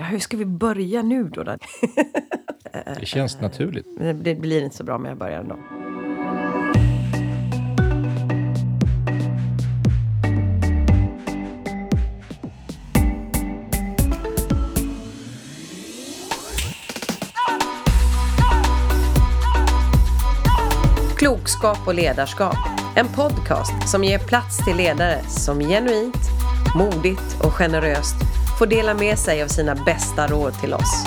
Hur ska vi börja nu då? Det känns naturligt. det blir inte så bra om jag börjar ändå. Klokskap och ledarskap. En podcast som ger plats till ledare som genuint, modigt och generöst får dela med sig av sina bästa råd till oss.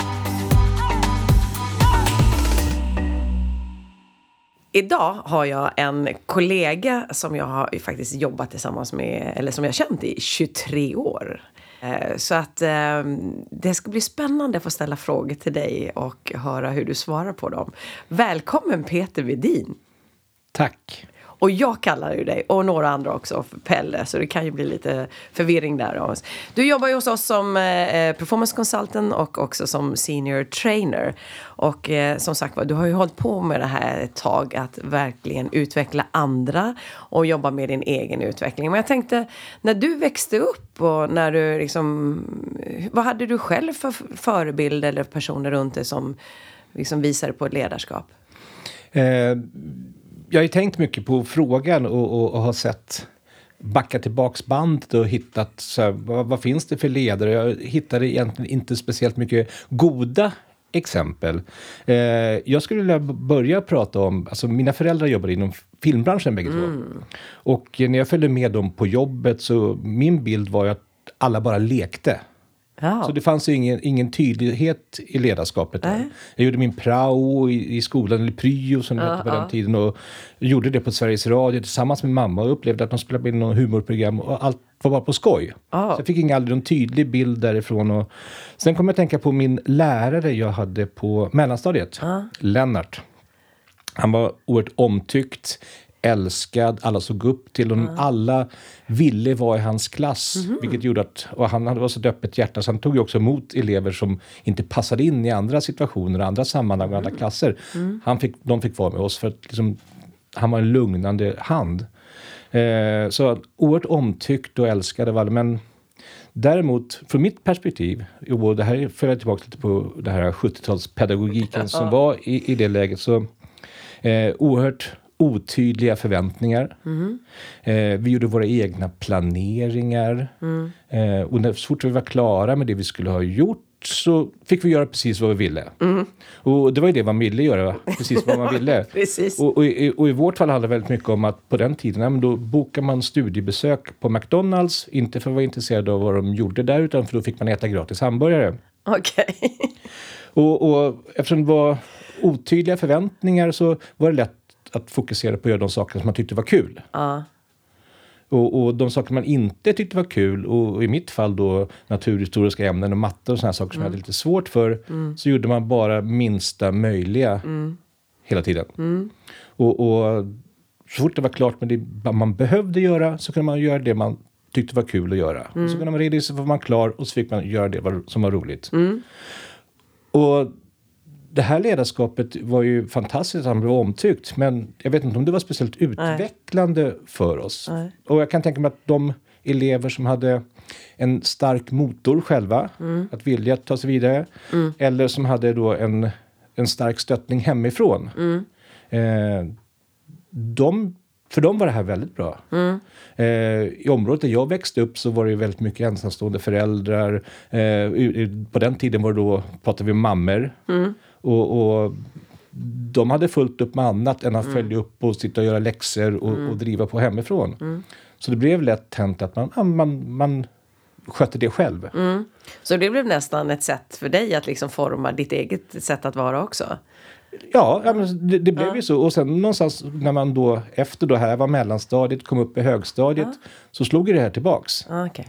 Idag har jag en kollega som jag har faktiskt jobbat tillsammans med, eller som jag har känt i 23 år. Eh, så att ehm, det ska bli spännande att få ställa frågor till dig och höra hur du svarar på dem. Välkommen Peter Vedin! Tack. Och jag kallar ju dig, och några andra också, för Pelle. Så det kan ju bli lite förvirring där. Du jobbar ju hos oss som eh, eh, performance consultant och också som senior trainer. Och eh, som sagt var, du har ju hållit på med det här ett tag, att verkligen utveckla andra och jobba med din egen utveckling. Men jag tänkte, när du växte upp och när du liksom... Vad hade du själv för förebild eller personer runt dig som liksom visade på ett ledarskap? Eh jag har ju tänkt mycket på frågan och, och, och har sett backa tillbaks bandet och hittat så här, vad, vad, finns det för ledare? Jag hittade egentligen inte speciellt mycket goda exempel. Eh, jag skulle vilja börja prata om, alltså mina föräldrar jobbade inom filmbranschen bägge mm. två. Och när jag följde med dem på jobbet så min bild var ju att alla bara lekte. Ja. Så det fanns ingen, ingen tydlighet i ledarskapet. Där. Jag gjorde min prao i, i skolan, eller pryo som det hette på den tiden. Och gjorde det på Sveriges Radio tillsammans med mamma och upplevde att de spelade in något humorprogram och allt var bara på skoj. Så jag fick ingen, aldrig någon tydlig bild därifrån. Och sen kom jag att tänka på min lärare jag hade på mellanstadiet, Lennart. Han var oerhört omtyckt älskad, alla såg upp till honom, mm. alla ville vara i hans klass. Mm. Vilket gjorde att, och han hade så öppet hjärta så han tog ju också emot elever som inte passade in i andra situationer, andra sammanhang och andra mm. klasser. Mm. Han fick, de fick vara med oss för att liksom, han var en lugnande hand. Eh, så oerhört omtyckt och älskad av alla. Men Däremot, från mitt perspektiv, och det här för jag tillbaka lite på det här 70-talspedagogiken som var i, i det läget, så eh, oerhört otydliga förväntningar. Mm. Eh, vi gjorde våra egna planeringar. Mm. Eh, och när, så fort vi var klara med det vi skulle ha gjort så fick vi göra precis vad vi ville. Mm. Och det var ju det man ville göra, precis vad man ville. och, och, i, och, i vårt fall handlade det väldigt mycket om att på den tiden, ja, då bokar man studiebesök på McDonalds, inte för att vara intresserad av vad de gjorde där, utan för då fick man äta gratis hamburgare. Okej. Okay. och, och eftersom det var otydliga förväntningar så var det lätt att fokusera på att göra de saker som man tyckte var kul. Ja. Och, och, de saker man inte tyckte var kul, och i mitt fall då naturhistoriska ämnen och matte och sådana saker som mm. jag hade lite svårt för, mm. så gjorde man bara minsta möjliga mm. hela tiden. Mm. Och, och, så fort det var klart med det man behövde göra så kunde man göra det man tyckte var kul att göra. Och så mm. kunde man redovisa var man klar och så fick man göra det som var roligt. Mm. Och det här ledarskapet var ju fantastiskt, han blev omtyckt. Men jag vet inte om det var speciellt utvecklande Nej. för oss. Nej. Och jag kan tänka mig att de elever som hade en stark motor själva, mm. att vilja ta sig vidare. Mm. Eller som hade då en, en stark stöttning hemifrån. Mm. Eh, de, för dem var det här väldigt bra. Mm. Eh, I området där jag växte upp så var det väldigt mycket ensamstående föräldrar. Eh, på den tiden var det då, pratade vi om mammor. Och, och, de hade fullt upp med annat än att mm. följa upp och sitta och göra läxor och, mm. och driva på hemifrån. Mm. Så det blev lätt hänt att man, man, man skötte det själv. Mm. Så det blev nästan ett sätt för dig att liksom forma ditt eget sätt att vara också? Ja, det, det blev ja. ju så. Och sen någonstans när man då efter då här var mellanstadiet, kom upp i högstadiet, ja. så slog ju det här tillbaks. okay.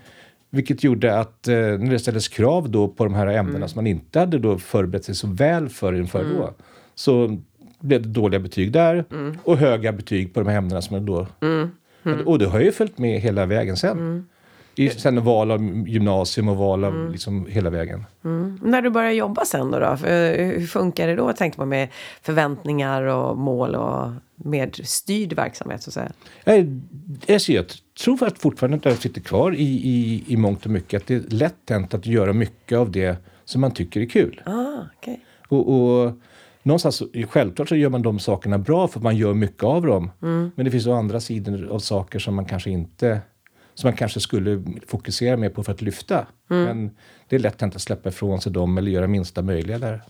Vilket gjorde att eh, när det ställdes krav då på de här ämnena mm. som man inte hade då förberett sig så väl för inför mm. då, så blev det dåliga betyg där mm. och höga betyg på de här ämnena som man då... Mm. Mm. Och det har ju följt med hela vägen sen. Mm. I, sen val av gymnasium och val av liksom hela vägen. När du började jobba sen då? då? hur funkar det då? Tänkte på med förväntningar och mål och mer styrd verksamhet så att säga. Jag, jag tror att fortfarande att jag sitter kvar i, i, i mångt och mycket. Att det är lätt hänt att göra mycket av det som man tycker är kul. Ah, okay. Och, och någonstans, självklart så gör man de sakerna bra för man gör mycket av dem. Mm. Men det finns å andra sidor av saker som man kanske inte som man kanske skulle fokusera mer på för att lyfta. Mm. Men det är lätt att släppa ifrån sig dem eller göra minsta möjliga där.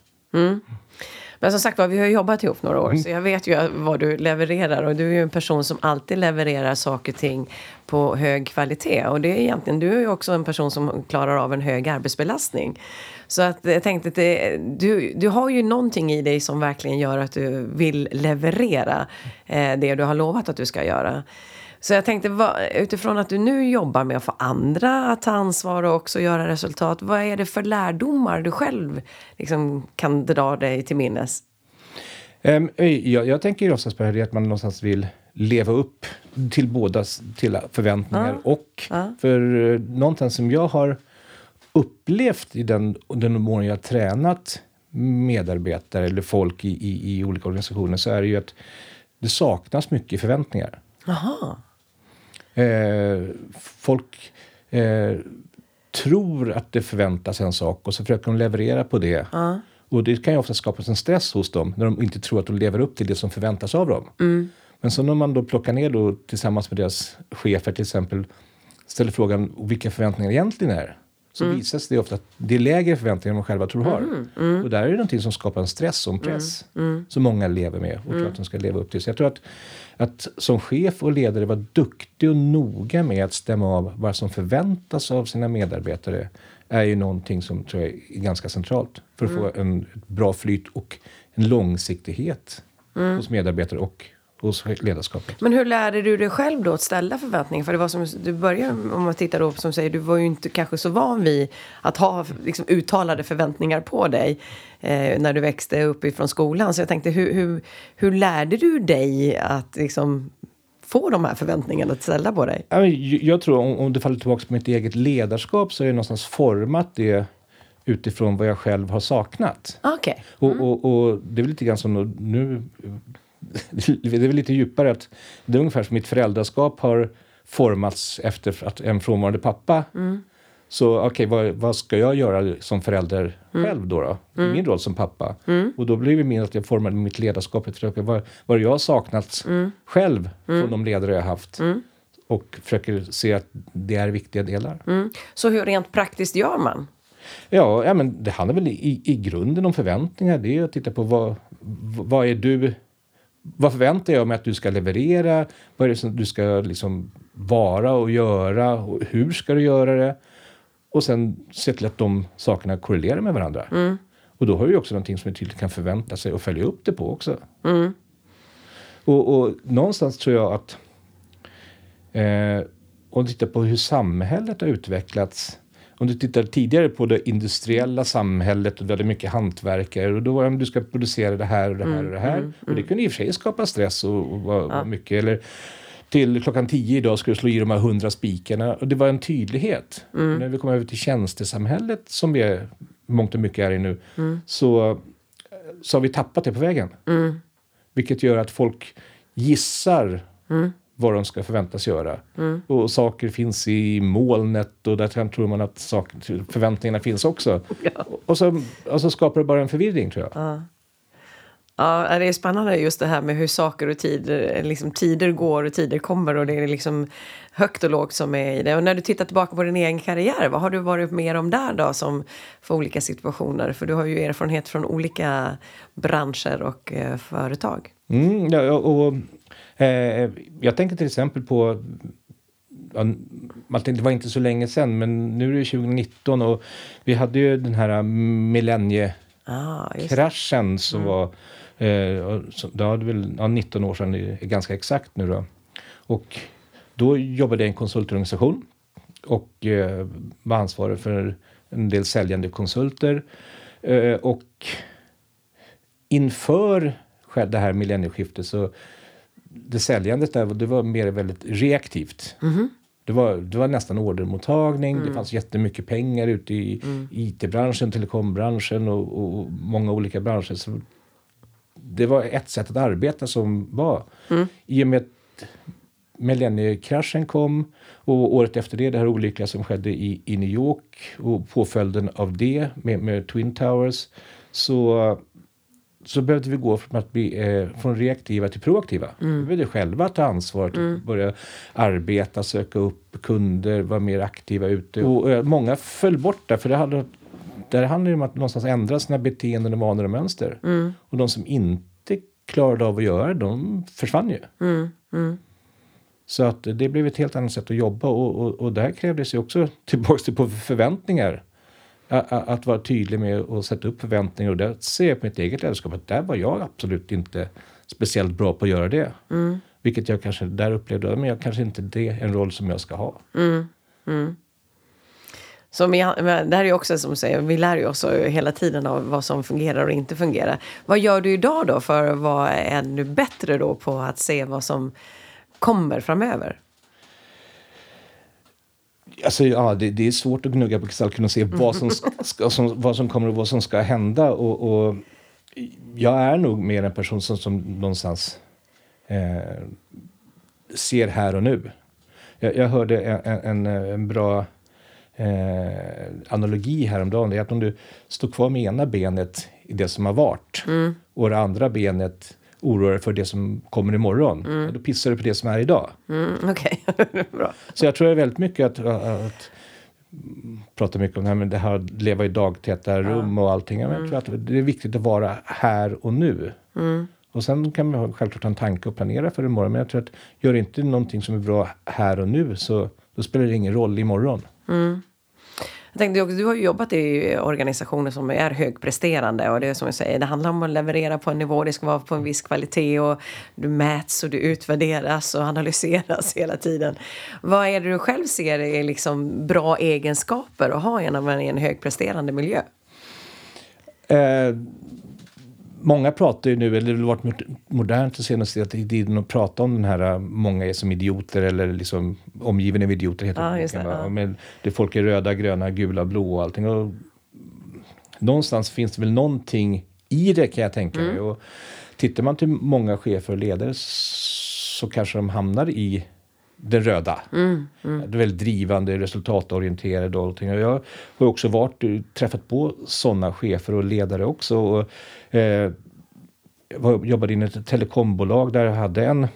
Men som sagt var, vi har jobbat ihop några år Mm. så jag vet ju vad du levererar och du är ju en person som alltid levererar saker och ting på hög kvalitet. Och det är egentligen, du är ju också en person som klarar av en hög arbetsbelastning. Så att jag tänkte att det, du, du har ju någonting i dig som verkligen gör att du vill leverera eh, det du har lovat att du ska göra. Så jag tänkte, vad, utifrån att du nu jobbar med att få andra att ta ansvar och också göra resultat. Vad är det för lärdomar du själv liksom, kan dra dig till minnes? Um, jag, jag tänker ju oftast på det att man någonstans vill leva upp till båda till förväntningar och Ja. för uh, någonstans som jag har upplevt i den, den mån jag har tränat medarbetare eller folk i, i, i olika organisationer så är det ju att det saknas mycket förväntningar. Jaha. Eh, folk eh, tror att det förväntas en sak och så försöker de leverera på det. Och det kan ju ofta skapa en stress hos dem när de inte tror att de lever upp till det som förväntas av dem. Men så när man då plockar ner då tillsammans med deras chefer till exempel ställer frågan vilka förväntningar egentligen är. Så visas det ofta att det är lägre förväntningar än de själva tror har. Och där är det någonting som skapar en stress och en press. Som många lever med och tror att de ska leva upp till. Så jag tror att, att som chef och ledare vara duktig och noga med att stämma av vad som förväntas av sina medarbetare är ju någonting som tror jag är ganska centralt för att få en bra flyt och en långsiktighet hos medarbetare och hos ledarskapet. Men hur lärde du dig själv då att ställa förväntningar? För det var som du började, om man tittar då som säger, du var ju inte kanske så van vid att ha liksom, uttalade förväntningar på dig eh, när du växte upp ifrån skolan. Så jag tänkte, hur, hur, hur lärde du dig att liksom få de här förväntningarna att ställa på dig? Jag tror om, om det faller tillbaka på mitt eget ledarskap så är det någonstans format det utifrån vad jag själv har saknat. Okej. Och, och, och det är lite grann som nu, det är väl lite djupare att det är ungefär som mitt föräldraskap har formats efter att en frånvarande pappa. Så okej, vad, vad ska jag göra som förälder själv då? då? Min roll som pappa. Och då blir det min att jag formade mitt ledarskap efter okay, vad, vad har jag saknat själv från de ledare jag har haft. Och försöker se att det är viktiga delar. Mm. Så hur rent praktiskt gör man? Ja, ja men det handlar väl i, i grunden om förväntningar. Det är att titta på vad, vad är du... Vad förväntar jag mig att du ska leverera? Vad är det som du ska liksom vara och göra? Och hur ska du göra det? Och sen se till att de sakerna korrelerar med varandra. Och då har du också någonting som tydligt kan förvänta sig och följa upp det på också. Och, och någonstans tror jag att eh, om du tittar på hur samhället har utvecklats. Om du tittar tidigare på det industriella samhället och hade mycket hantverkare och då var det du ska producera det här och det här och det här. Och det kunde i och för sig skapa stress och, och vara vara mycket. Eller till klockan tio idag ska du slå i de här hundra spikarna. Och det var en tydlighet. När vi kommer över till tjänstesamhället som vi är, mångt och mycket är i nu. Så, så har vi tappat det på vägen. Vilket gör att folk gissar vad de ska förväntas göra. Och saker finns i molnet och där tror man att saker, förväntningarna finns också. Och, så, och så skapar det bara en förvirring tror jag. Ja, det är spännande just det här med hur saker och tider, liksom tider går och tider kommer och det är liksom högt och lågt som är i det. Och när du tittar tillbaka på din egen karriär, vad har du varit med om där då som för olika situationer? För du har ju erfarenhet från olika branscher och eh, företag. Mm, ja, och, jag tänker till exempel på ja, det var inte så länge sedan, men nu är det 2019 och vi hade ju den här millenniekraschen Ah, som var eh, det hade väl ja, 19 år sedan, det är ganska exakt nu då. Och då jobbade jag i en konsultorganisation och eh, var ansvarig för en del säljande konsulter. Eh, och inför det här millennieskiftet så det säljandet där, det var mer väldigt reaktivt. Det, var, det var nästan ordermottagning, det fanns jättemycket pengar ute i IT-branschen, telekombranschen och, och många olika branscher. Så det var ett sätt att arbeta som var. I och med att millenniekraschen kom och året efter det, det här olyckliga som skedde i, i New York och påföljden av det med, med Twin Towers så så behövde vi gå från att bli eh, från reaktiva till proaktiva. Mm. Vi behövde själva ta ansvar, mm. börja arbeta, söka upp kunder, vara mer aktiva ute. Och eh, många föll bort där, för det hade, där handlar det om att någonstans ändra sina beteenden, och vanor och mönster. Mm. Och de som inte klarade av att göra det, de försvann ju. Mm. Mm. Så att det blev ett helt annat sätt att jobba och, och, och där krävdes ju också tillbaks till på förväntningar att vara tydlig med att sätta upp förväntningar. Och där ser jag på mitt eget ledarskap att där var jag absolut inte speciellt bra på att göra det. Mm. Vilket jag kanske där upplevde, men jag kanske inte det är en roll som jag ska ha. Mm. Mm. Så det här är också som du säger, vi lär ju oss hela tiden av vad som fungerar och inte fungerar. Vad gör du idag då för att vara ännu bättre då på att se vad som kommer framöver? Alltså, ja, det, det, är svårt att gnugga på kristallkulan och se vad som, ska, som, vad som kommer och vad som ska hända. Och, och jag är nog mer en person som, som någonstans eh, ser här och nu. Jag, jag hörde en, en, en bra eh, analogi häromdagen. Det är att om du står kvar med ena benet i det som har varit mm. och det andra benet oroar dig för det som kommer imorgon. Mm. Då pissar du på det som är idag. Mm, okay. Bra. Så jag tror det är väldigt mycket att, att prata mycket om det här med det här att leva i dagtäta rum och allting. Men jag mm. tror att det är viktigt att vara här och nu. Mm. Och sen kan man självklart ha en tanke och planera för imorgon. Men jag tror att gör inte någonting som är bra här och nu så då spelar det ingen roll imorgon. Mm. Jag tänkte, du har ju jobbat i organisationer som är högpresterande och det är som jag säger, det handlar om att leverera på en nivå, det ska vara på en viss kvalitet och du mäts och du utvärderas och analyseras hela tiden. Vad är det du själv ser är liksom bra egenskaper att ha i en högpresterande miljö? Eh, många pratar ju nu, eller det har varit modernt den senaste tiden att prata om den här äh, många är som idioter eller liksom omgiven av idioter. Heter ja, det, ja. Men det folk är röda, gröna, gula, blå och allting. Och någonstans finns det väl någonting i det kan jag tänka mig. Mm. Och tittar man till många chefer och ledare så kanske de hamnar i den röda. Mm, mm. Väldigt drivande, resultatorienterade och allting. Och jag har också varit, träffat på sådana chefer och ledare också. Och, eh, jag jobbade i ett telekombolag där jag hade en,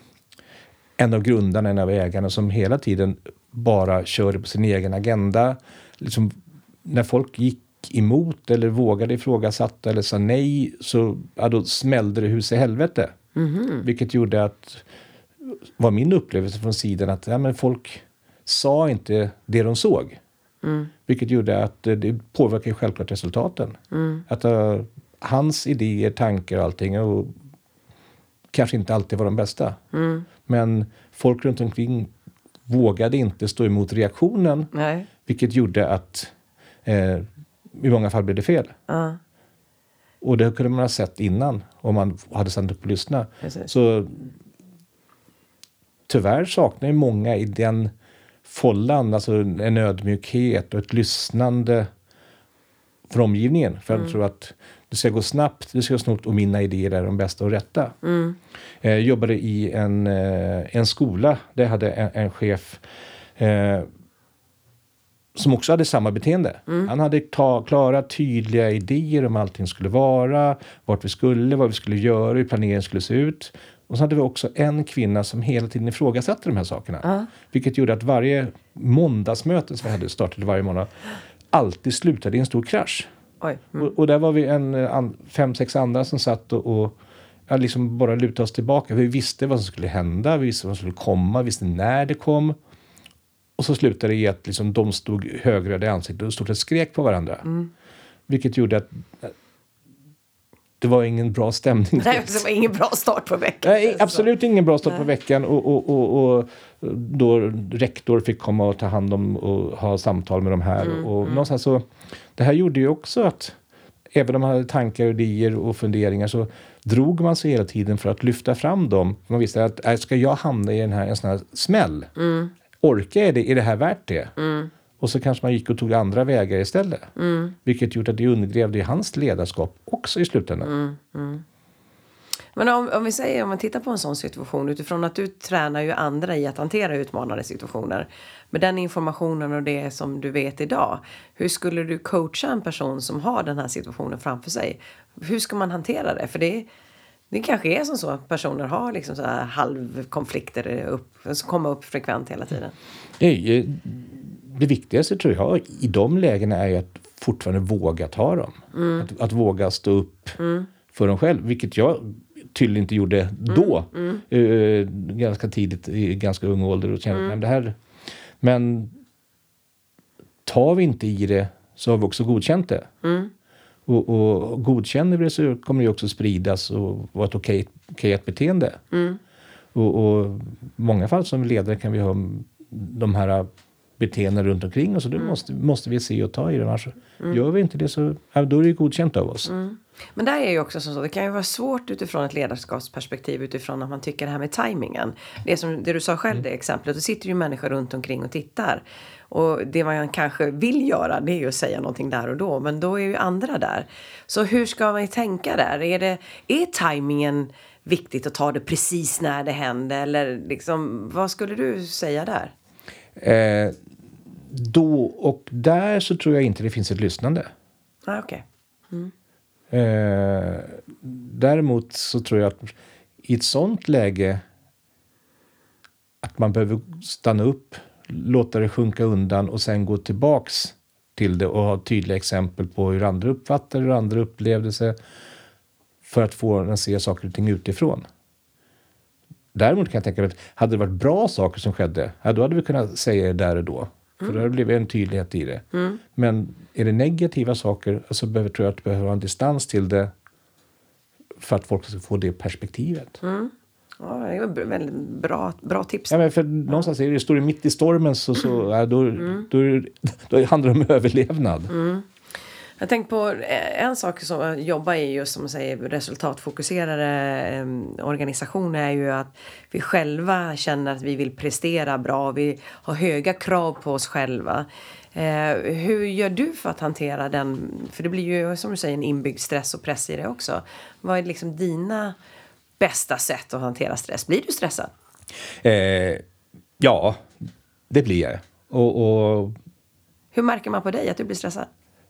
en av grundarna, en av ägarna som hela tiden bara körde på sin egen agenda. Liksom, när folk gick emot eller vågade ifrågasätta eller sa nej så ja, då smällde det hus i helvete. Mm. Vilket gjorde att var min upplevelse från sidan att ja, men folk sa inte det de såg. Mm. Vilket gjorde att det påverkar självklart resultaten. Mm. Att uh, hans idéer, tankar och allting och kanske inte alltid var de bästa. Mm. Men folk runt omkring vågade inte stå emot reaktionen. Nej. Vilket gjorde att eh, i många fall blev det fel. Uh. Och det kunde man ha sett innan om man hade stannat upp och lyssnat. Så tyvärr saknar ju många i den follan, alltså en ödmjukhet och ett lyssnande för omgivningen. För mm. jag tror att det ska gå snabbt, det ska gå snabbt och mina idéer är de bästa och rätta. Mm. Jag eh, jobbade i en, eh, en skola där jag hade en, en chef eh, som också hade samma beteende. Mm. Han hade ta, klara, tydliga idéer om allting skulle vara, vart vi skulle, vad vi skulle göra, hur planeringen skulle se ut. Och så hade vi också en kvinna som hela tiden ifrågasatte de här sakerna. Uh. Vilket gjorde att varje måndagsmöte som vi hade startade varje månad alltid slutade i en stor krasch. Mm. Och, och, där var vi en, an, fem, sex andra som satt och, och ja, liksom bara lutade oss tillbaka. Vi visste vad som skulle hända, vi visste vad som skulle komma, vi visste när det kom. Och så slutade det i att liksom, de stod högröda i ansiktet och stort sett skrek på varandra. Mm. Vilket gjorde att det var ingen bra stämning. Nej, det var ingen bra start på veckan. Nej, absolut ingen bra start Nej. på veckan. Och, och, och, och, då rektor fick komma och ta hand om och ha samtal med de här. Mm, och mm. någonstans så, det här gjorde ju också att även om man hade tankar, idéer och funderingar så drog man sig hela tiden för att lyfta fram dem. Man visste att äh, ska jag hamna i den här, en sån här smäll? Mm. Orkar jag det? Är det här värt det? Mm. Och så kanske man gick och tog andra vägar istället. Mm. Vilket gjorde att det undergrävde hans ledarskap också i slutändan. Mm, mm. Men om, om vi säger, om man tittar på en sån situation utifrån att du tränar ju andra i att hantera utmanande situationer. Med den informationen och det som du vet idag. Hur skulle du coacha en person som har den här situationen framför sig? Hur ska man hantera det? För det, det kanske är som så att personer har liksom så här halvkonflikter upp, som kommer upp frekvent hela tiden. Det, det viktigaste tror jag i de lägena är ju att fortfarande våga ta dem. Mm. Att, att, våga stå upp mm. för dem själv, vilket jag tydligen inte gjorde då. Mm. Uh, ganska tidigt, i ganska ung ålder. Och kände, mm. det här, men tar vi inte i det så har vi också godkänt det. Mm. Och, och godkänner vi det så kommer det också spridas och vara ett okej, okej beteende. Mm. Och, och i många fall som ledare kan vi ha de här beteenden runt omkring oss. Och det mm. måste, måste vi se och ta i det. Annars mm. gör vi inte det så då är det godkänt av oss. Mm. Men där är ju också så, det kan ju vara svårt utifrån ett ledarskapsperspektiv utifrån att man tycker det här med tajmingen. Det som det du sa själv, det exemplet, då sitter ju människor runt omkring och tittar. Och det man kanske vill göra det är ju att säga någonting där och då, men då är ju andra där. Så hur ska man tänka där? Är, det, är tajmingen viktigt att ta det precis när det händer? Eller liksom, vad skulle du säga där? Eh, då och där så tror jag inte det finns ett lyssnande. Ah, okay. Mm. Eh, däremot så tror jag att i ett sånt läge att man behöver stanna upp, låta det sjunka undan och sen gå tillbaks till det och ha tydliga exempel på hur andra uppfattar hur andra upplevde sig för att få den att se saker och ting utifrån. Däremot kan jag tänka mig att hade det varit bra saker som skedde, ja, då hade vi kunnat säga det där och då. För mm. då hade det blivit en tydlighet i det. Mm. Men är det negativa saker så behöver, tror jag att du behöver ha en distans till det för att folk ska få det perspektivet. Mm. Ja, det är väldigt bra, bra tips. Ja, men för någonstans är det, står det mitt i stormen så, så ja, då, mm. då, då, då handlar det om överlevnad. Jag tänkte på eh, en sak som jobbar i just som säger resultatfokuserade eh, organisationer är ju att vi själva känner att vi vill prestera bra. Vi har höga krav på oss själva. Eh, hur gör du för att hantera den? För det blir ju som du säger en inbyggd stress och press i det också. Vad är liksom dina bästa sätt att hantera stress? Blir du stressad? Eh, ja, det blir jag. Och, och... Hur märker man på dig att du blir stressad?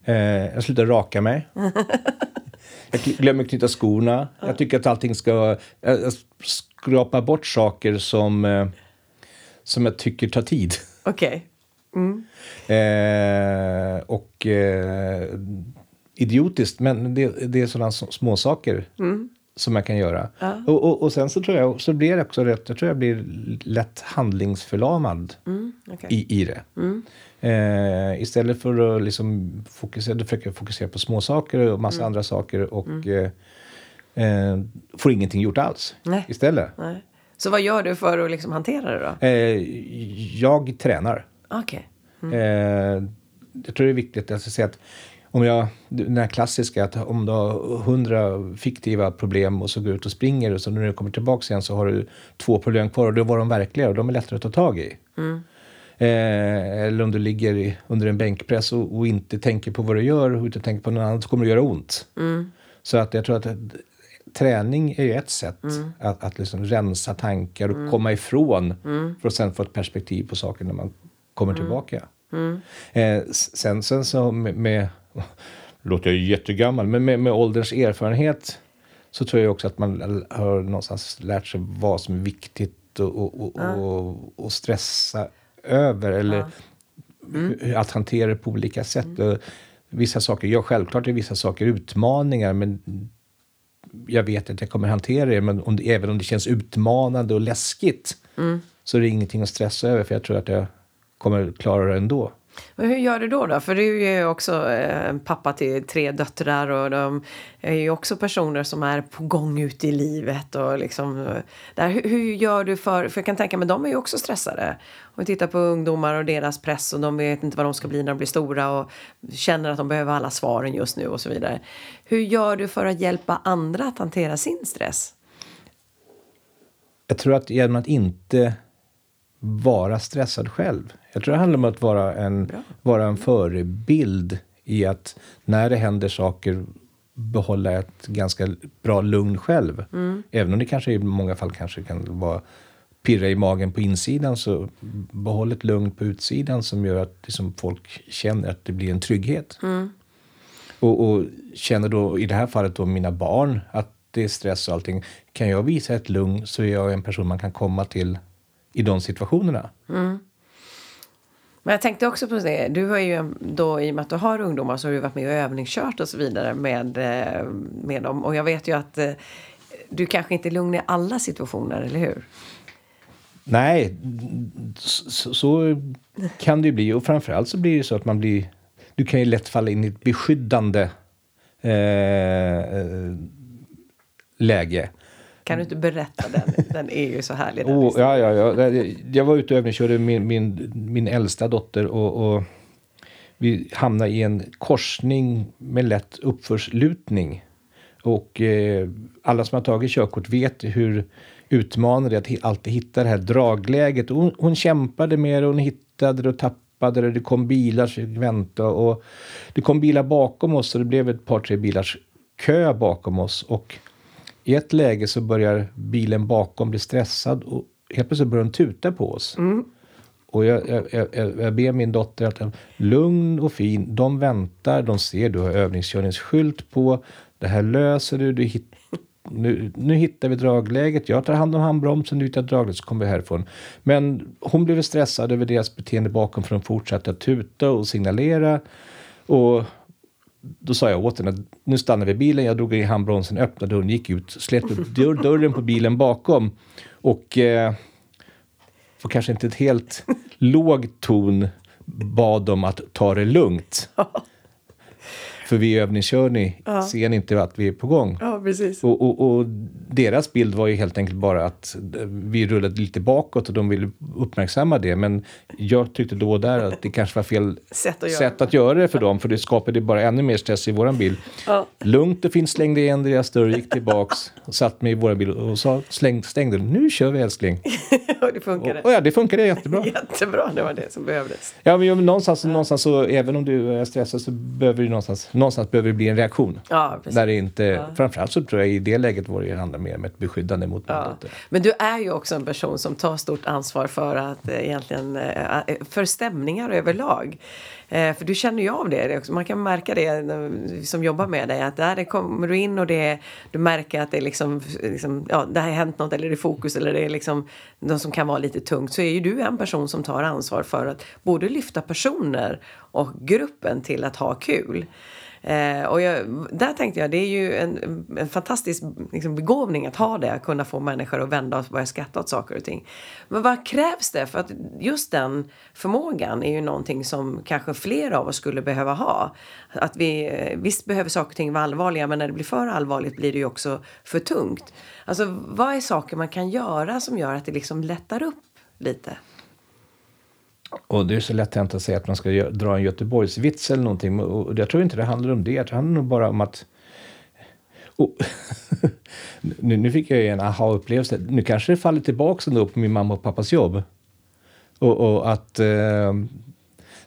Eh, jag slutar raka mig. jag glömmer knyta skorna. Jag tycker att allting ska... Jag skrapar bort saker som, eh, som jag tycker tar tid. Okej. Okay. Mm. Eh, och eh, idiotiskt, men det, det är sådana små saker mm. som jag kan göra. Ja. Och, och, och, sen så tror jag så blir det också rätt, jag tror jag blir lätt handlingsförlamad mm. Okay. i, i det. Eh, istället för att liksom fokusera, försöka fokusera på små saker och massa mm. andra saker och mm. eh, eh, får ingenting gjort alls Nej. istället. Nej. Så vad gör du för att liksom hantera det då? Eh, jag tränar. Okay. Mm. Eh, jag tror det är viktigt att säga att om jag, den här klassiska att om du har hundra fiktiva problem och så går ut och springer och så när du kommer tillbaka igen så har du två problem kvar och då var de verkliga och de är lättare att ta tag i. Mm. Eh, eller om du ligger i, under en bänkpress och, och, inte tänker på vad du gör och inte tänker på något annat så kommer det göra ont. Mm. Så att jag tror att träning är ju ett sätt mm. att, att liksom rensa tankar och mm. komma ifrån mm. för att sen få ett perspektiv på saker när man kommer mm. tillbaka. Mm. Eh, sen, sen så med, med låter jag jättegammal, men med, med ålderns erfarenhet så tror jag också att man har någonstans lärt sig vad som är viktigt och, och, och, och, och stressa över eller mm. att hantera det på olika sätt. Mm. Vissa saker, ja självklart är vissa saker utmaningar men jag vet att jag kommer hantera det, men om det, även om det känns utmanande och läskigt mm. så är det ingenting att stressa över för jag tror att jag kommer klara det ändå. Men hur gör du då? då? För du är ju också eh, pappa till tre döttrar och de är ju också personer som är på gång ut i livet. Och liksom, eh, där, hur, hur, gör du för, för jag kan tänka mig de är ju också stressade. Om vi tittar på ungdomar och deras press och de vet inte vad de ska bli när de blir stora och känner att de behöver alla svaren just nu och så vidare. Hur gör du för att hjälpa andra att hantera sin stress? Jag tror att genom att inte vara stressad själv. Jag tror det handlar om att vara en, vara en förebild i att när det händer saker behålla ett ganska bra lugn själv. Mm. Även om det kanske i många fall kanske kan vara pirra i magen på insidan så behåll ett lugn på utsidan som gör att liksom, folk känner att det blir en trygghet. Mm. Och, och, känner då i det här fallet då mina barn att det är stress och allting. Kan jag visa ett lugn så är jag en person man kan komma till i de situationerna. Mm. Men jag tänkte också på det, du har ju då i och med att du har ungdomar så har du varit med och övningskört och så vidare med, eh, med dem. Och jag vet ju att eh, du kanske inte är lugn i alla situationer, eller hur? Nej, så, så kan det ju bli. Och framförallt så blir det så att man blir... Du kan ju lätt falla in i ett beskyddande eh, eh läge. Kan du inte berätta den? Den är ju så härlig. oh, ja, ja, ja. Jag var ute och övningskörde min, min, min äldsta dotter och, och vi hamnade i en korsning med lätt uppförslutning. Och eh, alla som har tagit körkort vet hur utmanande det är att alltid hitta det här dragläget. Hon, hon kämpade med det, hon hittade det och tappade det. Det kom bilar som fick vänta och det kom bilar bakom oss och det blev ett par, tre bilars kö bakom oss. Och i ett läge så börjar bilen bakom bli stressad och helt plötsligt börjar den tuta på oss. Mm. Och jag, jag, jag, jag ber min dotter att lugn och fin, de väntar, de ser du har övningskörningsskylt på, det här löser du, du hit, nu, nu hittar vi dragläget, jag tar hand om handbromsen, du hittar dragläget så kommer vi härifrån. Men hon blev stressad över deras beteende bakom för de fortsatte att tuta och signalera. Och då sa jag åt henne att nu stannar vi bilen. Jag drog i handbromsen, öppnade dörren, gick ut, slet upp dörren på bilen bakom. Och eh, på kanske inte ett helt låg ton bad dem att ta det lugnt. För vi övningskör ni, ja. ser ni inte att vi är på gång? Ja, precis. Och, och, och, deras bild var ju helt enkelt bara att vi rullade lite bakåt och de ville uppmärksamma det. Men jag tyckte då och där att det kanske var fel sätt att, sätt att göra det för dem. För det skapade bara ännu mer stress i våran bil. Ja. Lugnt och fint slängde igen deras dörr, gick tillbaks och satt mig i våran bil och sa, släng, stängde Nu kör vi älskling. och det funkade. Och, och, ja, det funkade jättebra. Jättebra, det var det som behövdes. Ja, men någonstans, ja. någonstans så, även om du är stressad så behöver du någonstans någonstans behöver det bli en reaktion. Ja. Där det inte, ja. Framförallt så tror jag i det läget var det handlar mer om ett beskyddande mot ja. Men du är ju också en person som tar stort ansvar för att eh, egentligen eh, eh för stämningar överlag. För du känner ju av det. Man kan märka det som jobbar med dig. Att där kommer du in och det, du märker att det, liksom, liksom, ja, det har hänt något eller det är fokus eller det är liksom något som kan vara lite tungt. Så är ju du en person som tar ansvar för att både lyfta personer och gruppen till att ha kul. Eh, och jag, där tänkte jag, det är ju en, en fantastisk liksom, begåvning att ha det, att kunna få människor att vända och börja skratta åt saker och ting. Men vad krävs det? För att just den förmågan är ju någonting som kanske fler av oss skulle behöva ha. Att vi, eh, visst behöver saker och ting vara allvarliga, men när det blir för allvarligt blir det ju också för tungt. Alltså, vad är saker man kan göra som gör att det liksom lättar upp lite? Och det är så lätt hänt att säga att man ska dra en Göteborgsvits eller någonting. Och jag tror inte det handlar om det. Jag tror det handlar nog bara om att... Oh. nu, nu, fick jag ju en aha-upplevelse. Nu kanske det faller tillbaka ändå på min mamma och pappas jobb. Och, och att eh,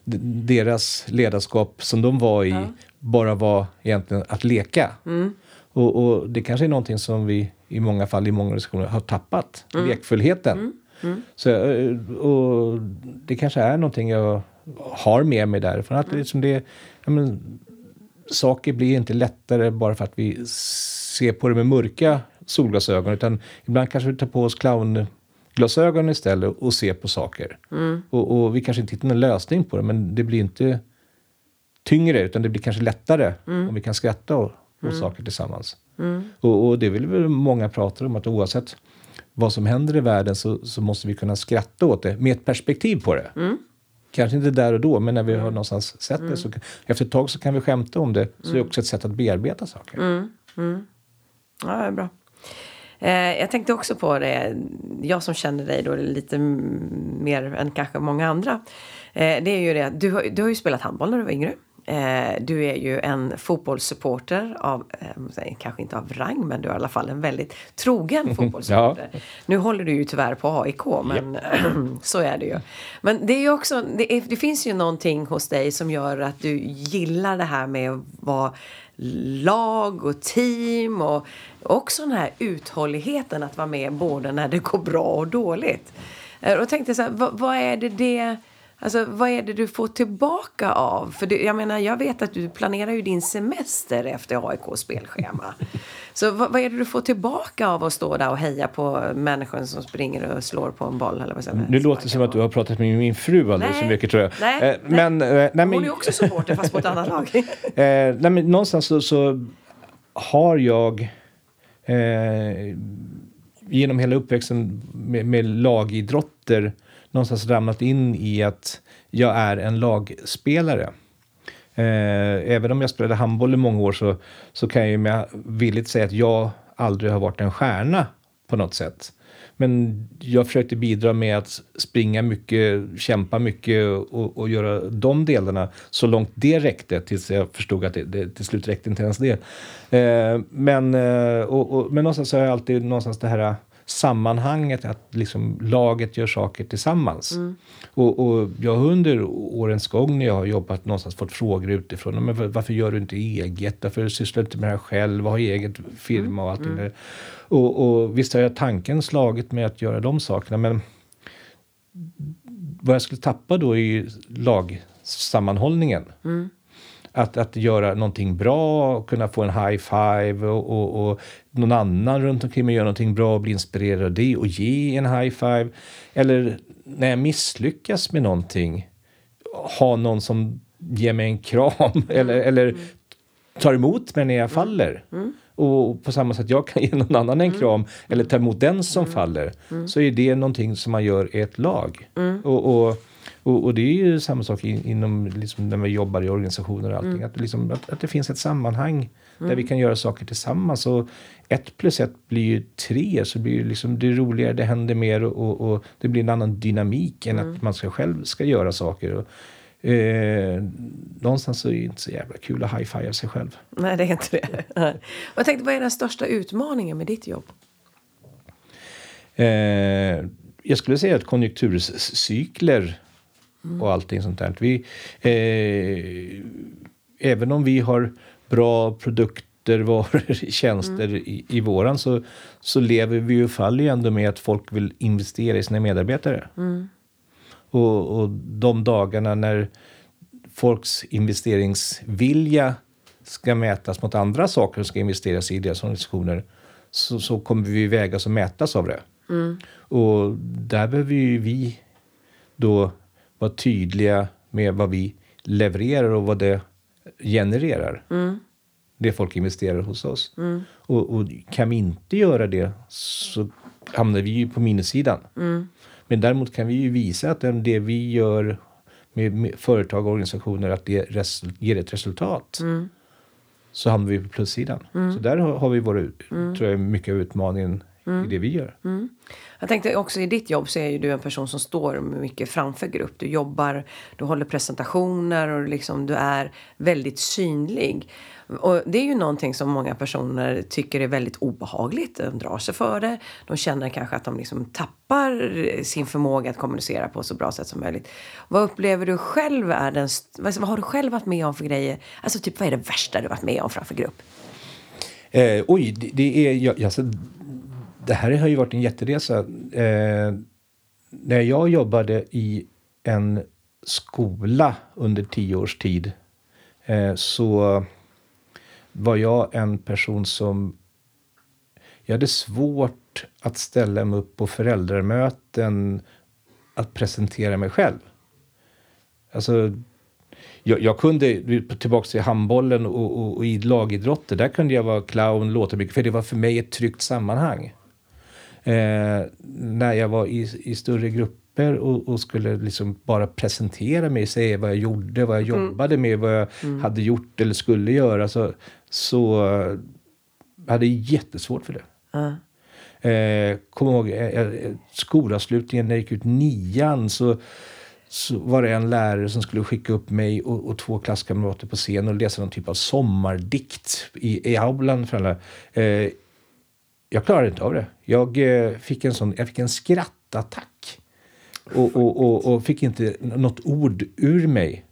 deras ledarskap som de var i ja. bara var egentligen att leka. Mm. Och, och, det kanske är någonting som vi i många fall i många organisationer har tappat. Mm. Lekfullheten. Mm. Mm. Så, eh, och det kanske är någonting jag har med mig därifrån. Att mm. liksom det, men, saker blir inte lättare bara för att vi ser på det med mörka solglasögon. Utan ibland kanske vi tar på oss clownglasögon istället och ser på saker. Mm. Och, och, vi kanske inte hittar någon lösning på det, men det blir inte tyngre utan det blir kanske lättare mm. om vi kan skratta åt mm. saker tillsammans. Mm. Och, och, det vill väl många prata om, att oavsett vad som händer i världen så, så måste vi kunna skratta åt det med ett perspektiv på det. Mm. Kanske inte där och då, men när vi har någonstans sett mm. det så efter ett tag så kan vi skämta om det. Så mm. det är också ett sätt att bearbeta saker. Mm. Mm. Ja, det är bra. Eh, jag tänkte också på det, jag som känner dig då lite mer än kanske många andra. Eh, det är ju det du har, du har ju spelat handboll när du var yngre. Eh, du är ju en fotbollssupporter av, eh, kanske inte av rang, men du är i alla fall en väldigt trogen fotbollssupporter. ja. Nu håller du ju tyvärr på AIK, men så är det ju. Men det är ju också, det, är, det, finns ju någonting hos dig som gör att du gillar det här med att vara lag och team och också den här uthålligheten att vara med både när det går bra och dåligt. Eh, och tänkte så här, vad, vad är det det Alltså vad är det du får tillbaka av? För det, jag menar, jag vet att du planerar ju din semester efter AIKs spelschema. Så vad, vad, är det du får tillbaka av att stå där och heja på människan som springer och slår på en boll? Eller vad säger, nu låter det som att du har pratat med min fru alldeles för mycket tror jag. Nej, eh, men, nej. Eh, nej, men, Hon är också supporter fast på ett annat lag. eh, nej, men någonstans så, så har jag eh, genom hela uppväxten med, med lagidrotter någonstans ramlat in i att jag är en lagspelare. Eh, även om jag spelade handboll i många år så, så kan jag ju med villigt säga att jag aldrig har varit en stjärna på något sätt. Men jag försökte bidra med att springa mycket, kämpa mycket och, och göra de delarna så långt det räckte tills jag förstod att det, det till slut räckte inte ens det. Eh, men, eh, och, och, men någonstans har jag alltid någonstans det här sammanhanget, att liksom laget gör saker tillsammans. Mm. Och, och, jag har under årens gång när jag har jobbat någonstans fått frågor utifrån. Men varför gör du inte eget? Varför sysslar du inte med det här själv? Har eget firma och allt mm. det och, och visst har jag tanken slagit med att göra de sakerna men vad jag skulle tappa då i lagsammanhållningen. Mm att, att göra någonting bra och kunna få en high five och, och, och någon annan runt omkring mig gör någonting bra och bli inspirerad av det och ge en high five. Eller när jag misslyckas med någonting, ha någon som ger mig en kram eller, eller mm. tar emot mig när jag faller. Mm. Och på samma sätt jag kan ge någon annan en mm. kram eller ta emot den som mm. faller. Mm. Så är det någonting som man gör i ett lag. Mm. och, och och, och, det är ju samma sak in, inom liksom, när vi jobbar i organisationer och allting. Mm. Att, liksom, att, att, det finns ett sammanhang mm. där vi kan göra saker tillsammans. Och ett plus ett blir ju tre. Så blir det, liksom, det roligare, det händer mer och, och det blir en annan dynamik än mm. att man ska själv ska göra saker. Och, Eh, någonstans så är det inte så jävla kul att high-five sig själv. Nej, det är inte det. jag tänkte, vad är den största utmaningen med ditt jobb? Eh, jag skulle säga att konjunkturcykler mm. Och allting sånt där. Vi, eh, även om vi har bra produkter, varor, tjänster mm. i, i våran så, så lever vi ju fall ju ändå med att folk vill investera i sina medarbetare. Mm. Och, och de dagarna när folks investeringsvilja ska mätas mot andra saker som ska investeras i deras organisationer så, så kommer vi vägas och mätas av det. Mm. Och där behöver ju vi då vara tydliga med vad vi levererar och vad det genererar. Mm. Det folk investerar hos oss. Mm. Och, och, kan vi inte göra det så hamnar vi ju på minussidan. Mm. Men däremot kan vi ju visa att det vi gör med, med företag och organisationer, att det res, ger ett resultat. Mm. Så hamnar vi på plussidan. Mm. Så där har, har vi våra, mm. tror jag, mycket av utmaningen mm. i det vi gör. Mm. Jag tänkte också i ditt jobb så är ju du en person som står mycket framför grupp. Du jobbar, du håller presentationer och liksom du är väldigt synlig. Och det är ju någonting som många personer tycker är väldigt obehagligt. De drar sig för det. De känner kanske att de liksom tappar sin förmåga att kommunicera på så bra sätt som möjligt. Vad upplever du själv är den... Vad har du själv varit med om för grejer? Alltså typ vad är det värsta du varit med om framför grupp? Eh, oj, det, det är... Jag, alltså, det här har ju varit en jätteresa. Eh, när jag jobbade i en skola under tio års tid eh, så var jag en person som... Jag hade svårt att ställa mig upp på föräldramöten att presentera mig själv. Alltså, jag, jag kunde, tillbaka till handbollen och, och, och i lagidrotter, där kunde jag vara clown, låta mycket, för det var för mig ett tryggt sammanhang. Eh, när jag var i, i större grupper och, och, skulle liksom bara presentera mig, säga vad jag gjorde, vad jag mm. jobbade med, vad jag mm. hade gjort eller skulle göra, så, så hade jag jättesvårt för det. Uh. Eh, Kommer ihåg eh, eh, skolavslutningen när jag gick ut nian så så var det en lärare som skulle skicka upp mig och, och två klasskamrater på scen och läsa någon typ av sommardikt i, i aulan för alla. Eh, jag klarade inte av det. Jag, eh, fick, en sån, jag fick en skrattattack. Och, och, och, och fick inte något ord ur mig.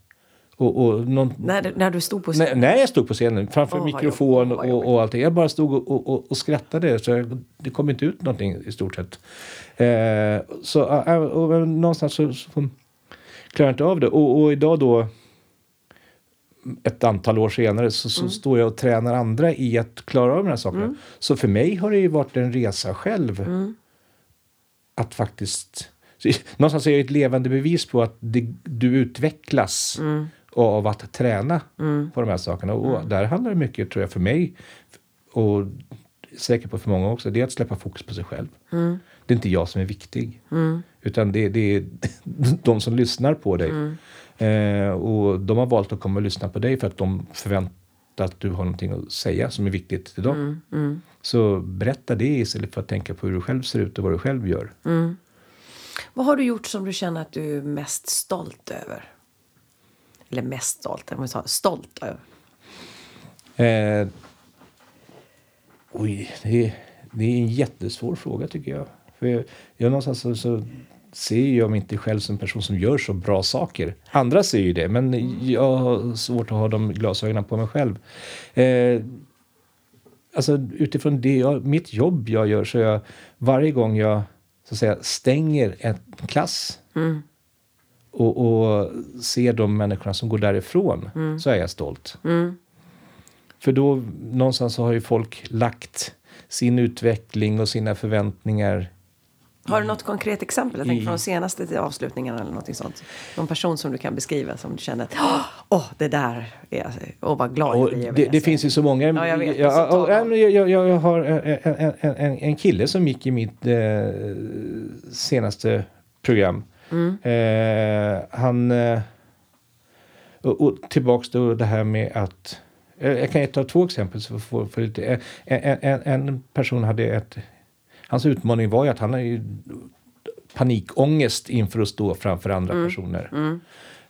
Och, och någon, När, när du stod på Nej, scen? nej, jag stod på scenen framför vad mikrofon vad och, och allting. Jag bara stod och, och, och, och skrattade så jag, det kom inte ut någonting i stort sett. Eh, så äh, och, någonstans så, så klarade jag inte av det. Och, och idag då ett antal år senare så, så står jag och tränar andra i att klara av de här sakerna. Så för mig har det ju varit en resa själv. Att faktiskt... Någonstans är jag ett levande bevis på att det, du utvecklas av att träna på de här sakerna. Och där handlar det mycket, tror jag, för mig och säkert på för många också, det är att släppa fokus på sig själv. Det är inte jag som är viktig. Utan det, det är de som lyssnar på dig. Eh, och de har valt att komma och lyssna på dig för att de förväntar att du har någonting att säga som är viktigt till dem. Så berätta det istället för att tänka på hur du själv ser ut och vad du själv gör. Vad har du gjort som du känner att du är mest stolt över? Eller mest stolt, eller vad sa stolt över? Eh, oj, det är, det är en jättesvår fråga tycker jag. För jag, jag någonstans så, så ser jag mig inte själv som en person som gör så bra saker. Andra ser ju det, men jag har svårt att ha de glasögonen på mig själv. Eh, alltså utifrån det jag, mitt jobb jag gör så jag varje gång jag så att säga stänger en klass och, och ser de människorna som går därifrån så är jag stolt. För då någonstans så har ju folk lagt sin utveckling och sina förväntningar. Har du något konkret exempel? Jag tänker från de senaste avslutningarna eller något sånt. Någon person som du kan beskriva som du känner att åh, åh, det där är jag. Åh, vad glad jag Och blir. över det, det finns ju så många. Ja, jag vet. Jag, jag, jag, jag har en, en, en, kille som gick i mitt eh, senaste program. Mm. Eh, han... Eh, och, och tillbaks då det här med att... eh, Jag kan ta två exempel. Så för, för lite, en, en, en, en person hade ett... Hans utmaning var ju att han har ju panikångest inför att stå framför andra Mm. personer.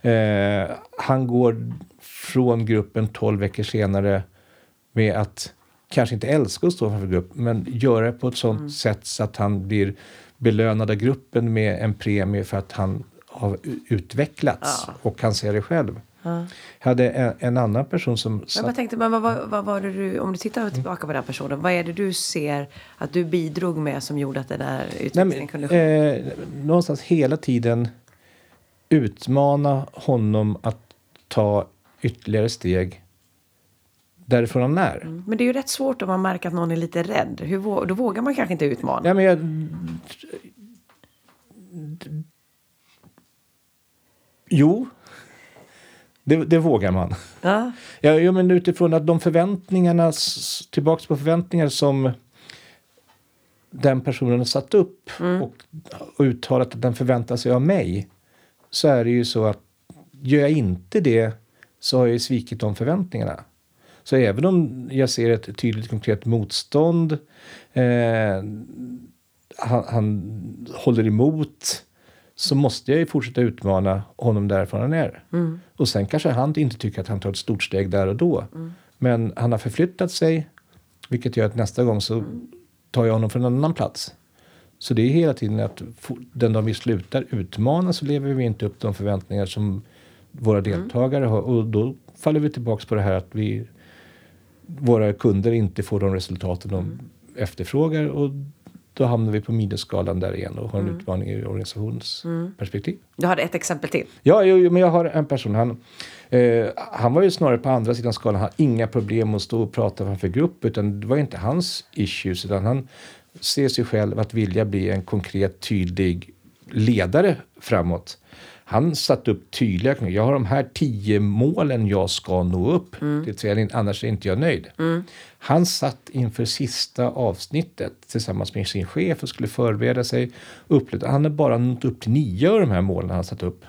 Eh, han går från gruppen 12 veckor senare med att kanske inte älska att stå framför grupp, men göra det på ett sånt Mm. sätt så att han blir belönad av gruppen med en premie för att han har utvecklats Ja. och kan se det själv. Ja. Hade en, en annan person som Jag satt bara tänkte, men vad, vad, vad var det du, om du tittar tillbaka på den personen, vad är det du ser att du bidrog med som gjorde att den här Nej, utvecklingen men, kunde ske? eh, någonstans hela tiden utmana honom att ta ytterligare steg därifrån han är. Men det är ju rätt svårt om man märker att någon är lite rädd. Hur, då vågar man kanske inte utmana. Ja, men jag, jo, det, det vågar man. Ja. Ja, ja, men utifrån att de förväntningarna, tillbaks på förväntningar som den personen har satt upp och, och uttalat att den förväntar sig av mig. Så är det ju så att gör jag inte det så har jag ju svikit de förväntningarna. Så även om jag ser ett tydligt konkret motstånd, eh, han, han håller emot, så måste jag ju fortsätta utmana honom därifrån han är. Och sen kanske han inte tycker att han tar ett stort steg där och då. Men han har förflyttat sig, vilket gör att nästa gång så tar jag honom från en annan plats. Så det är hela tiden att den dag vi slutar utmana så lever vi inte upp de förväntningar som våra deltagare har. Och då faller vi tillbaks på det här att vi, våra kunder inte får de resultaten de efterfrågar. Och då hamnar vi på minusskalan där igen och har en utmaning i organisationens perspektiv. Du hade ett exempel till. Ja, jo, jo, men jag har en person. Han, eh, han var ju snarare på andra sidan skalan. Han har inga problem att stå och prata framför grupp. Utan det var inte hans issues. Utan han ser sig själv att vilja bli en konkret, tydlig ledare framåt. Han satte upp tydliga Jag har de här tio målen jag ska nå upp till träningen. Annars är inte jag nöjd. Han satt inför sista avsnittet tillsammans med sin chef och skulle förbereda sig. Upplevde, han har bara nått upp till nio av de här målen han satt upp.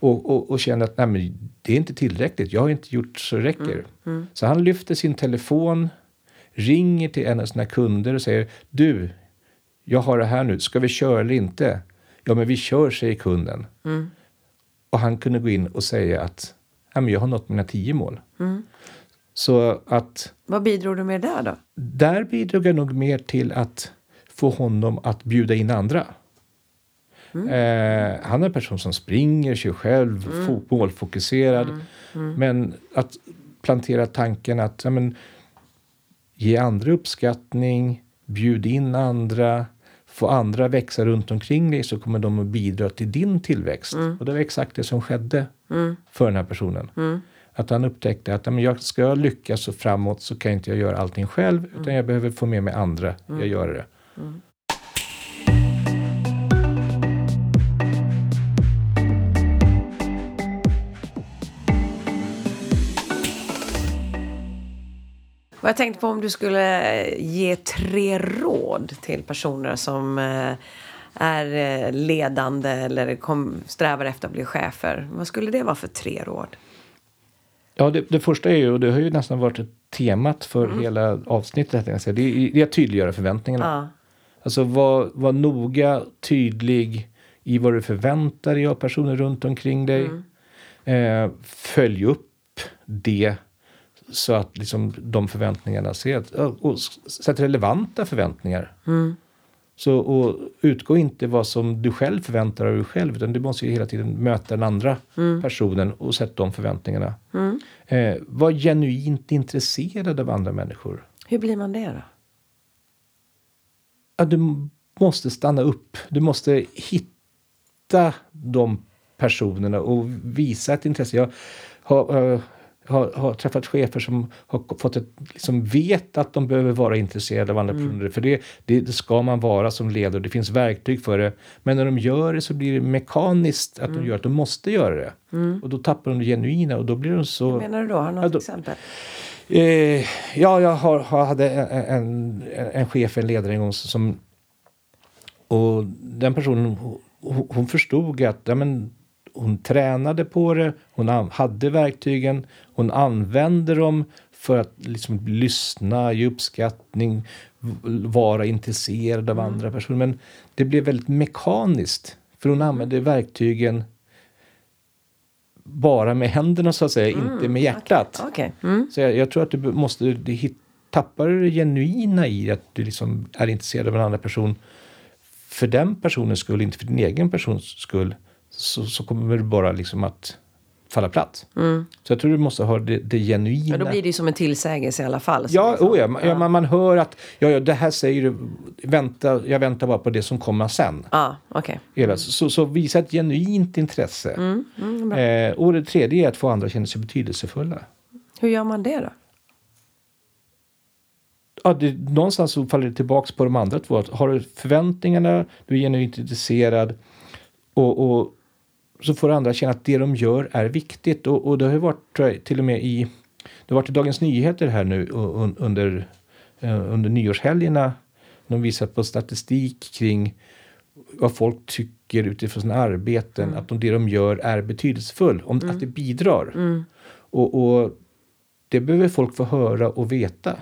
Och, och, och kände att nej, det är inte tillräckligt. Jag har inte gjort så det räcker. Så han lyfter sin telefon, ringer till en av sina kunder och säger Du, jag har det här nu. Ska vi köra eller inte? Ja, men vi kör, säger kunden. Och han kunde gå in och säga att ja, men jag har nått mina tio mål. Så att Vad bidrog du med där då? där bidrog jag nog mer till att få honom att bjuda in andra. Eh, han är en person som springer, kör själv, fo- målfokuserad. Men att plantera tanken att ja, men, ge andra uppskattning, bjud in andra, få andra växa runt omkring dig så kommer de att bidra till din tillväxt. Och det var exakt det som skedde för den här personen. Att han upptäckte att men jag ska jag lyckas och framåt så kan inte jag göra allting själv utan jag behöver få med mig andra. Jag gör det. Och jag tänkte på om du skulle eh, ge tre råd till personer som eh, är eh, ledande eller kom, strävar efter att bli chefer. Vad skulle det vara för tre råd? Ja, det, det första är ju, och det har ju nästan varit ett temat för hela avsnittet, det, är, det är att tydliggöra förväntningarna. Ja. Alltså var, var noga, tydlig i vad du förväntar dig av personer runt omkring dig. Eh, följ upp det så att liksom de förväntningarna ser att, och sätt relevanta förväntningar. Så och utgå inte vad som du själv förväntar dig själv utan du måste ju hela tiden möta den andra personen och sätta de förväntningarna. Eh, var genuint intresserad av andra människor. Hur blir man det då? Ja, du måste stanna upp. Du måste hitta de personerna och visa ett intresse. Jag har, eh, har, har träffat chefer som har fått ett, liksom vet att de behöver vara intresserade av andra personer. För det, det, det ska man vara som ledare. Det finns verktyg för det. Men när de gör det så blir det mekaniskt att de gör att de måste göra det. Och då tappar de det genuina och då blir de så... Vad menar du då? Har du något Ja, exempel? Eh, ja, jag har, har, hade en, en, en chef, en ledare en gång som... Och den personen, hon, hon förstod att ja, men, hon tränade på det, hon hade verktygen, hon använde dem för att liksom lyssna, ge uppskattning, vara intresserad av andra personer. Men det blev väldigt mekaniskt, för hon använde verktygen bara med händerna så att säga, inte med hjärtat. Okej. Mm. Så jag, jag tror att du måste du hit, tappar du det genuina i att du liksom är intresserad av en annan person för den personens skull, inte för din egen persons skull, så, så kommer du bara liksom att falla platt. Så jag tror du måste ha det, det genuina. Men då blir det ju som en tillsägelse i alla fall. Ja, liksom- oh ja, man, ja. Man, man hör att ja, ja, det här säger du, vänta, jag väntar bara på det som kommer sen. Ja, okej. Hela. Så, så visa ett genuint intresse. eh, och det tredje är att få andra att känna sig betydelsefulla. Hur gör man det då? ja, det, någonstans så faller det tillbaks på de andra två. Att har du förväntningarna, du är genuint intresserad och, och så får andra känna att det de gör är viktigt. Och, och det har ju varit jag, till och med i, det har varit i Dagens Nyheter här nu un, under, eh, under nyårshelgerna. De visat på statistik kring vad folk tycker utifrån sina arbeten, att de, det de gör är betydelsefullt, om, att det bidrar. Och, och det behöver folk få höra och veta.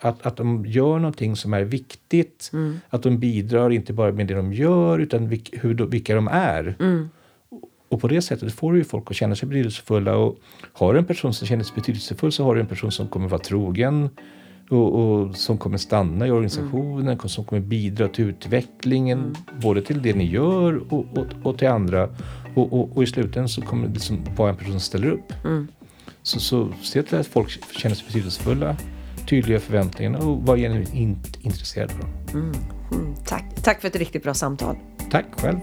Att, att de gör någonting som är viktigt. Att de bidrar inte bara med det de gör utan vilk, hur vilka de är. Och på det sättet får du ju folk att känna sig betydelsefulla. Och har du en person som känner sig betydelsefull så har du en person som kommer vara trogen. Och, och som kommer stanna i organisationen, som kommer bidra till utvecklingen. Både till det ni gör och, och, och till andra. Och, i slutändan så kommer det liksom vara en person som ställer upp. Så, så se till att folk känner sig betydelsefulla, tydliga förväntningarna och var genuint intresserade av dem. Mm, tack. tack för ett riktigt bra samtal. Tack själv.